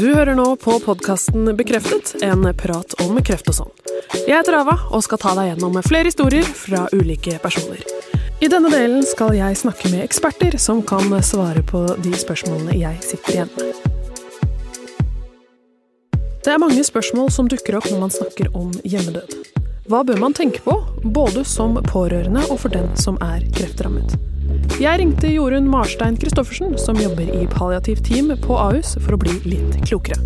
Du hører nå på podkasten Bekreftet, en prat om kreft og sånn. Jeg heter Ava og skal ta deg gjennom flere historier fra ulike personer. I denne delen skal jeg snakke med eksperter som kan svare på de spørsmålene jeg sitter igjen med. Det er mange spørsmål som dukker opp når man snakker om hjemmedød. Hva bør man tenke på, både som pårørende og for den som er kreftrammet? Jeg ringte Jorunn Marstein Christoffersen, som jobber i palliativt team på Ahus, for å bli litt klokere.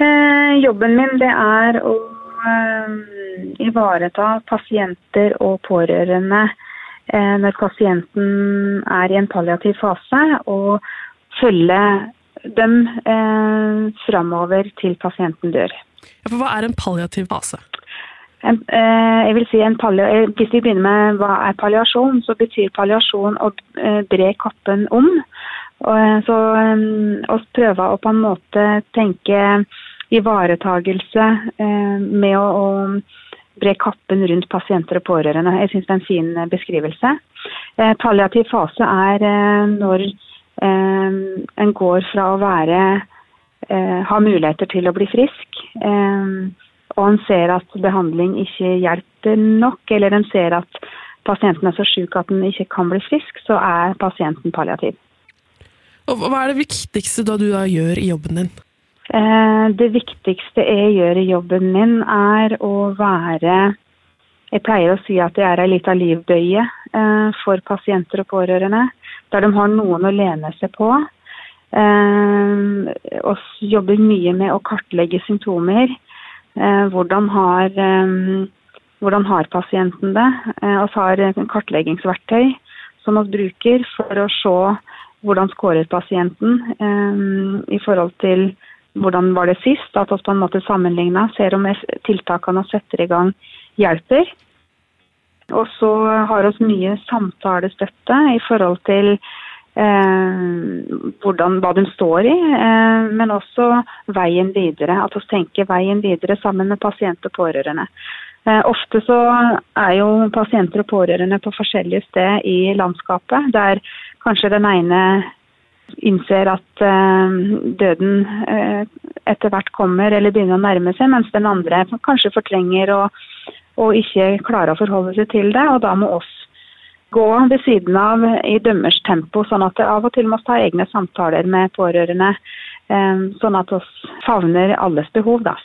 Eh, jobben min det er å eh, ivareta pasienter og pårørende eh, når pasienten er i en palliativ fase, og følge dem eh, framover til pasienten dør. Ja, for hva er en palliativ fase? En, eh, jeg vil si en Hvis vi begynner med hva er palliasjon, så betyr palliasjon å eh, bre kappen om. Og, eh, så eh, å prøve å på en måte tenke ivaretagelse eh, med å, å bre kappen rundt pasienter og pårørende. Jeg syns det er en fin eh, beskrivelse. Eh, palliativ fase er eh, når eh, en går fra å være eh, ha muligheter til å bli frisk, eh, og en ser at behandling ikke hjelper nok, eller en ser at pasienten er så syk at den ikke kan bli frisk, så er pasienten palliativ. Og hva er det viktigste da du da gjør i jobben din? Eh, det viktigste jeg gjør i jobben min, er å være Jeg pleier å si at jeg er ei lita livbøye eh, for pasienter og pårørende. Der de har noen å lene seg på. Vi og jobber mye med å kartlegge symptomer. Eh, hvordan, har, eh, hvordan har pasienten det? Eh, og så har kartleggingsverktøy som vi bruker for å se hvordan skårer pasienten eh, i forhold til hvordan var det sist. At vi på en måte sammenligner, ser om tiltakene vi setter i gang hjelper. Og så har vi mye samtalestøtte i forhold til eh, hvordan, hva de står i, eh, men også veien videre. At vi tenker veien videre sammen med pasient og pårørende. Eh, ofte så er jo pasienter og pårørende på forskjellige steder i landskapet, der kanskje den ene innser at eh, døden eh, etter hvert kommer eller begynner å nærme seg, mens den andre kanskje fortrenger og, og ikke klarer å forholde seg til det. Og da må oss gå ved siden av i dømmers tempo, sånn at det av og til må ta egne samtaler med pårørende, eh, sånn at oss favner alles behov, da.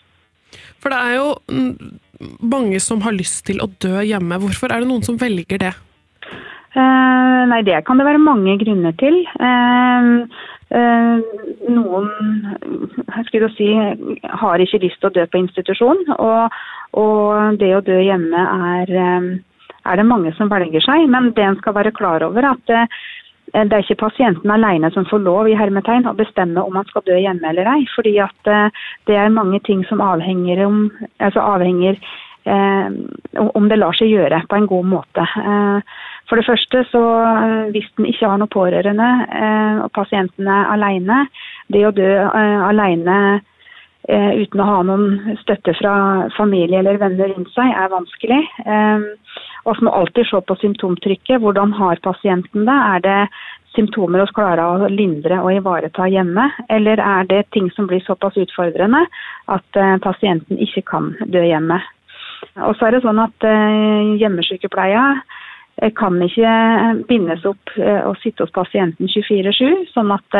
For det er jo mm, mange som har lyst til å dø hjemme. Hvorfor er det noen som velger det? Eh, nei, det kan det være mange grunner til. Eh, eh, noen si, har ikke lyst til å dø på institusjon, og, og det å dø hjemme er, eh, er, det mange som velger seg. Men det en skal være klar over, at eh, det er ikke pasienten alene som får lov i hermetegn å bestemme om han skal dø hjemme eller ei. fordi at eh, det er mange ting som avhenger, om, altså avhenger om det lar seg gjøre på en god måte. For det første, så hvis den ikke har noen pårørende og pasienten er alene, det å dø alene uten å ha noen støtte fra familie eller venner rundt seg, er vanskelig. Og så må alltid se på symptomtrykket. Hvordan har pasienten det? Er det symptomer vi klarer å lindre og ivareta hjemme, eller er det ting som blir såpass utfordrende at pasienten ikke kan dø hjemme? Og så er det sånn at hjemmesykepleia kan ikke bindes opp og sitte hos pasienten 24-7. Sånn at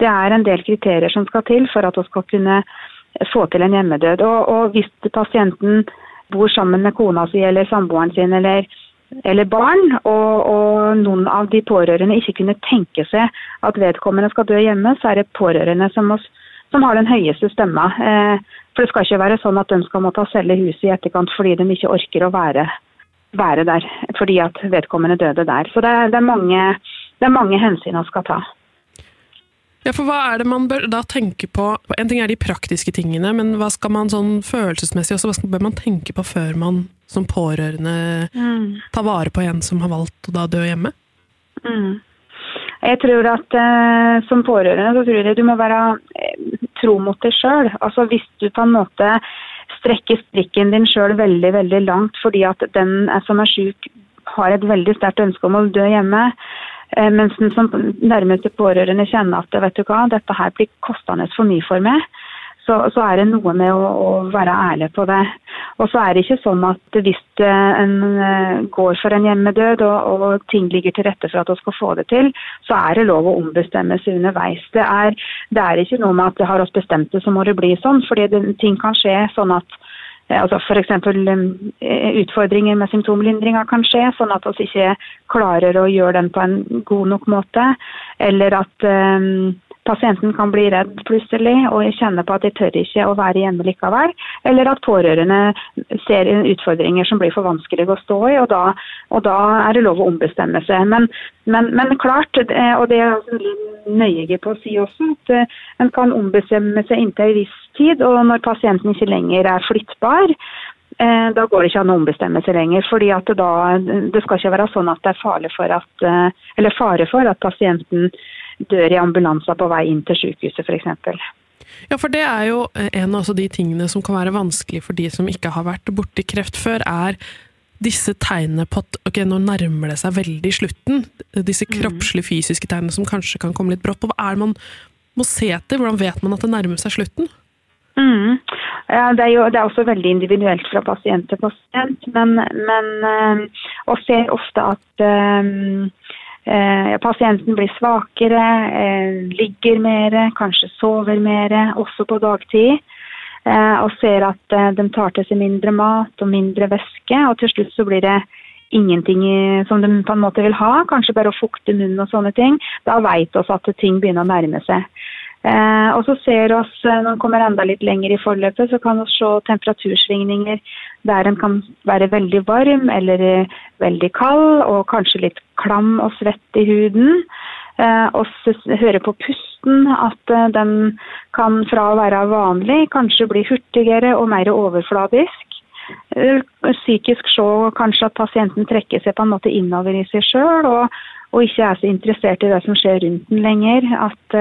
det er en del kriterier som skal til for at vi skal kunne få til en hjemmedød. Og, og hvis pasienten bor sammen med kona si eller samboeren sin eller, eller barn, og, og, noen av de pårørende ikke kunne tenke seg at vedkommende skal dø hjemme, så er det pårørende som, oss, som har den høyeste stemma. for det skal ikke være sånn at de skal måtte selge huset i etterkant fordi de ikke orker å være være der fordi at vedkommende døde der. Så det det er, mange, det er mange, hensyn man skal ta. Ja, for hva er det man bør da tenke på? En ting er de praktiske tingene, men hva skal man sånn følelsesmessig også, hva bør man tenke på før man som pårørende mm. tar vare på en som har valgt å da dø hjemme? Mm. Jeg tror at eh, som pårørende så tror jeg du må være eh, tro mot deg sjøl. Altså hvis du på en måte strekker strikken din sjøl veldig veldig langt fordi at den som er syk har et veldig sterkt ønske om å dø hjemme, Eh, mens den som nærmeste pårørende kjenner at vet du hva, dette her blir kostende for mye for meg, så, så er det noe med å, å, være ærlig på det. Og så er det ikke sånn at hvis en eh, går for en hjemmedød og, og ting ligger til rette for at vi skal få det til, så er det lov å ombestemme seg underveis. Det er, det er ikke noe med at har oss bestemt det, så må det bli sånn. fordi det, ting kan skje sånn at Eh, altså F.eks. Eh, utfordringer med symptomlindringa kan skje, sånn at vi ikke klarer å gjøre den på en god nok måte. Eller at um, pasienten kan bli redd plutselig og kjenne på at de tør ikke å være hjemme likevel. Eller at pårørende ser utfordringer som blir for vanskelig å stå i, og da, og da er det lov å ombestemme seg. Men, men, men klart, eh, og det er jeg nøye på å si også, at eh, en kan ombestemme seg inntil en viss tid. Og når pasienten ikke lenger er flyttbar, eh, da går det ikke an å ombestemme seg lenger. fordi da, det skal ikke være sånn at det er fare for at, eller fare for at pasienten dør i ambulanser på vei inn til sykehuset f.eks. Ja, for det er jo en av de tingene som kan være vanskelig for de som ikke har vært borti kreft før, er disse tegnene på at ok, nå nærmer det seg veldig slutten. Disse mm. kroppslige, fysiske tegnene som kanskje kan komme litt brått på. Hva er det man må se etter? Hvordan vet man at det nærmer seg slutten? Mm. Det, er jo, det er også veldig individuelt fra pasient til pasient, men, men øh, og ser ofte at øh, Eh, pasienten blir svakere, eh, ligger mer, kanskje sover mer, også på dagtid. Eh, og ser at eh, de tar til seg mindre mat og mindre væske. Og til slutt så blir det ingenting som de på en måte vil ha, kanskje bare å fukte munnen og sånne ting. Da vet vi at ting begynner å nærme seg. Eh, og så ser vi, eh, Når vi kommer enda litt lenger i forløpet, så kan vi se temperatursvingninger der en kan være veldig varm eller eh, veldig kald, og kanskje litt klam og svett i huden. Eh, og høre på pusten at eh, den kan fra å være vanlig kanskje bli hurtigere og mer overfladisk. Eh, psykisk se kanskje at pasienten trekker seg på en måte innover i seg sjøl, og, og, ikke er så interessert i det som skjer rundt den lenger. At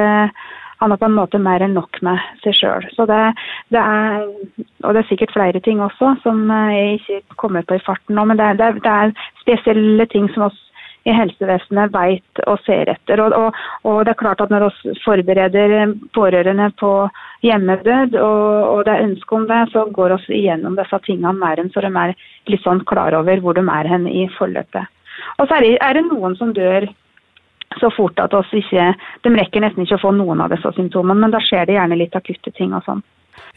han har på en måte mer enn nok med seg sjøl. Og det er sikkert flere ting også som jeg ikke kommer på i farten nå, men det, det, det er spesielle ting som oss i helsevesenet vet og ser etter. Og, og, og, det er klart at Når vi forbereder pårørende på hjemmedød, og, og det er ønske om det, så går vi igjennom disse tingene mer enn så de er litt sånn klar over hvor de er hen i forløpet. Og så er det, er det noen som dør så fort at oss ikke De rekker nesten ikke å få noen av disse symptomene, men da skjer det gjerne litt akutte ting og sånn.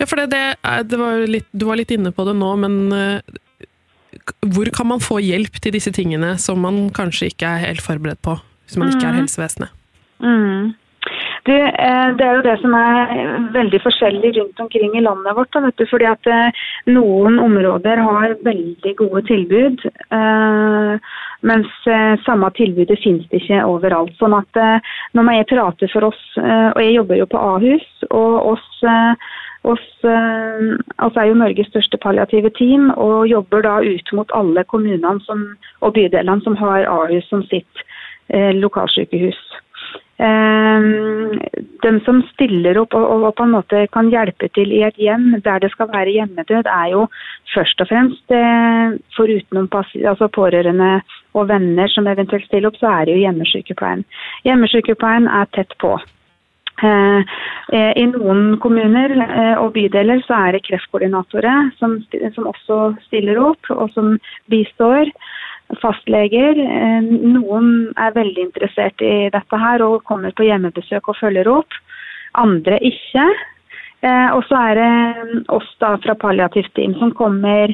Ja, for det, det, det var litt, Du var litt inne på det nå, men uh, hvor kan man få hjelp til disse tingene som man kanskje ikke er helt forberedt på, hvis man ikke er mm. helsevesenet? Mm. Du, eh, det er jo det som er veldig forskjellig rundt omkring i landet vårt. Da, fordi at eh, Noen områder har veldig gode tilbud, eh, mens samme tilbudet finnes det ikke overalt. Sånn at Når jeg prater for oss, og jeg jobber jo på Ahus, og oss oss, altså er jo Norges største palliative team og jobber da ut mot alle kommunene som, og bydelene som har Ahus som sitt eh, lokalsykehus. Ehm, de som stiller opp og, på en måte kan hjelpe til i et hjem der det skal være hjemmedød, er jo først og fremst eh, foruten altså pårørende og venner som eventuelt stiller opp, så er det jo hjemmesykepleien. Hjemmesykepleien er tett på. Eh, eh, I noen kommuner og bydeler så er det kreftkoordinatorer som, som også stiller opp og som bistår fastleger. Eh, noen er veldig interessert i dette her og kommer på hjemmebesøk og følger opp. Andre ikke. Eh, og så er det oss da fra palliativt team som kommer,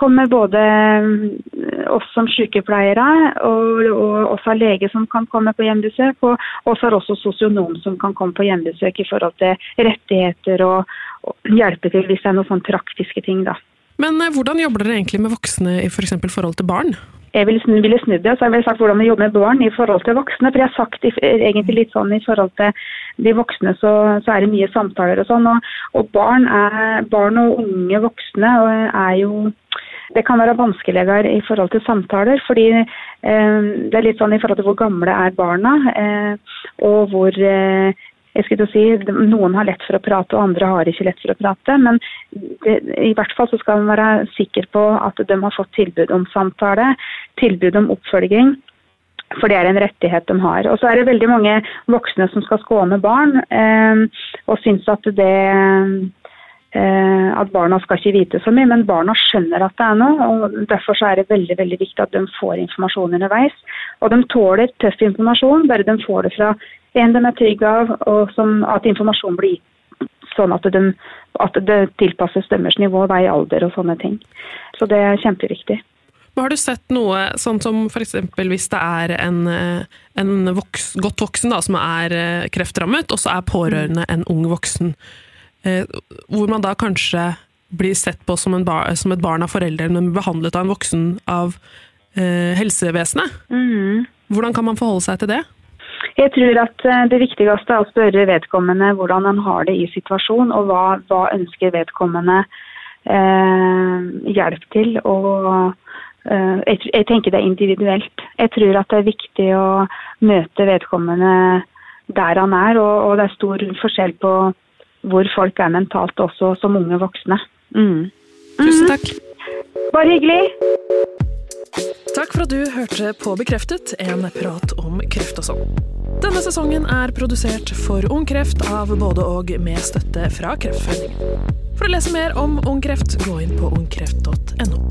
kommer både eh, oss som sykepleiere og, og oss av lege som kan komme på hjemmebesøk, og oss har også sosionom som kan komme på hjemmebesøk i forhold til rettigheter og, og hjelpe til hvis det er noen sånne praktiske ting. da. Men hvordan jobber dere egentlig med voksne i f.eks. For forhold til barn? Jeg ville, ville snudd det, så jeg ville sagt hvordan vi jobber med barn i forhold til voksne. For jeg har sagt egentlig litt sånn i forhold til de voksne, så, så er det mye samtaler og sånn. Og, og barn, er, barn, og unge voksne er jo det kan være vanskeligere i forhold til samtaler, fordi eh, det er litt sånn i forhold til hvor gamle er barna, eh, og hvor eh, jeg skulle si, Noen har lett for å prate, og andre har ikke lett for å prate. Men det, i hvert fall så skal man være sikker på at de har fått tilbud om samtale, tilbud om oppfølging. For det er en rettighet de har. Og så er det veldig mange voksne som skal skåne barn, eh, og syns at det eh, at barna skal ikke vite så mye, men barna skjønner at det er noe. og Derfor er det veldig veldig viktig at de får informasjon underveis. Og de tåler tøff informasjon, bare de får det fra en de er trygge av, og som, at informasjon blir gitt sånn at, de, at det tilpasses deres nivå vei, alder og sånne ting. Så det er kjempeviktig. Har du sett noe sånn som f.eks. hvis det er en, en voks, godt voksen da, som er eh, kreftrammet, og så er pårørende en ung voksen, eh, hvor man da kanskje blir sett på som, bar, som et barn av foreldrene, men behandlet av en voksen av eh, helsevesenet? Mm. Hvordan kan man forholde seg til det? Jeg tror at eh, det viktigste er å spørre vedkommende hvordan han har det i situasjonen, og hva, hva ønsker vedkommende eh, hjelp til. Og eh, jeg, jeg, tenker det er individuelt. Jeg tror at det er viktig å møte vedkommende der han er, og, og det er stor forskjell på hvor folk er mentalt også som unge voksne. Mm. Tusen takk. Bare hyggelig. Takk for at du hørte på Bekreftet, en prat om kreft og sånn. Denne sesongen er produsert for Ung Kreft av både og med støtte fra Kreftforeningen. For å lese mer om Ung Kreft, gå inn på ungkreft.no.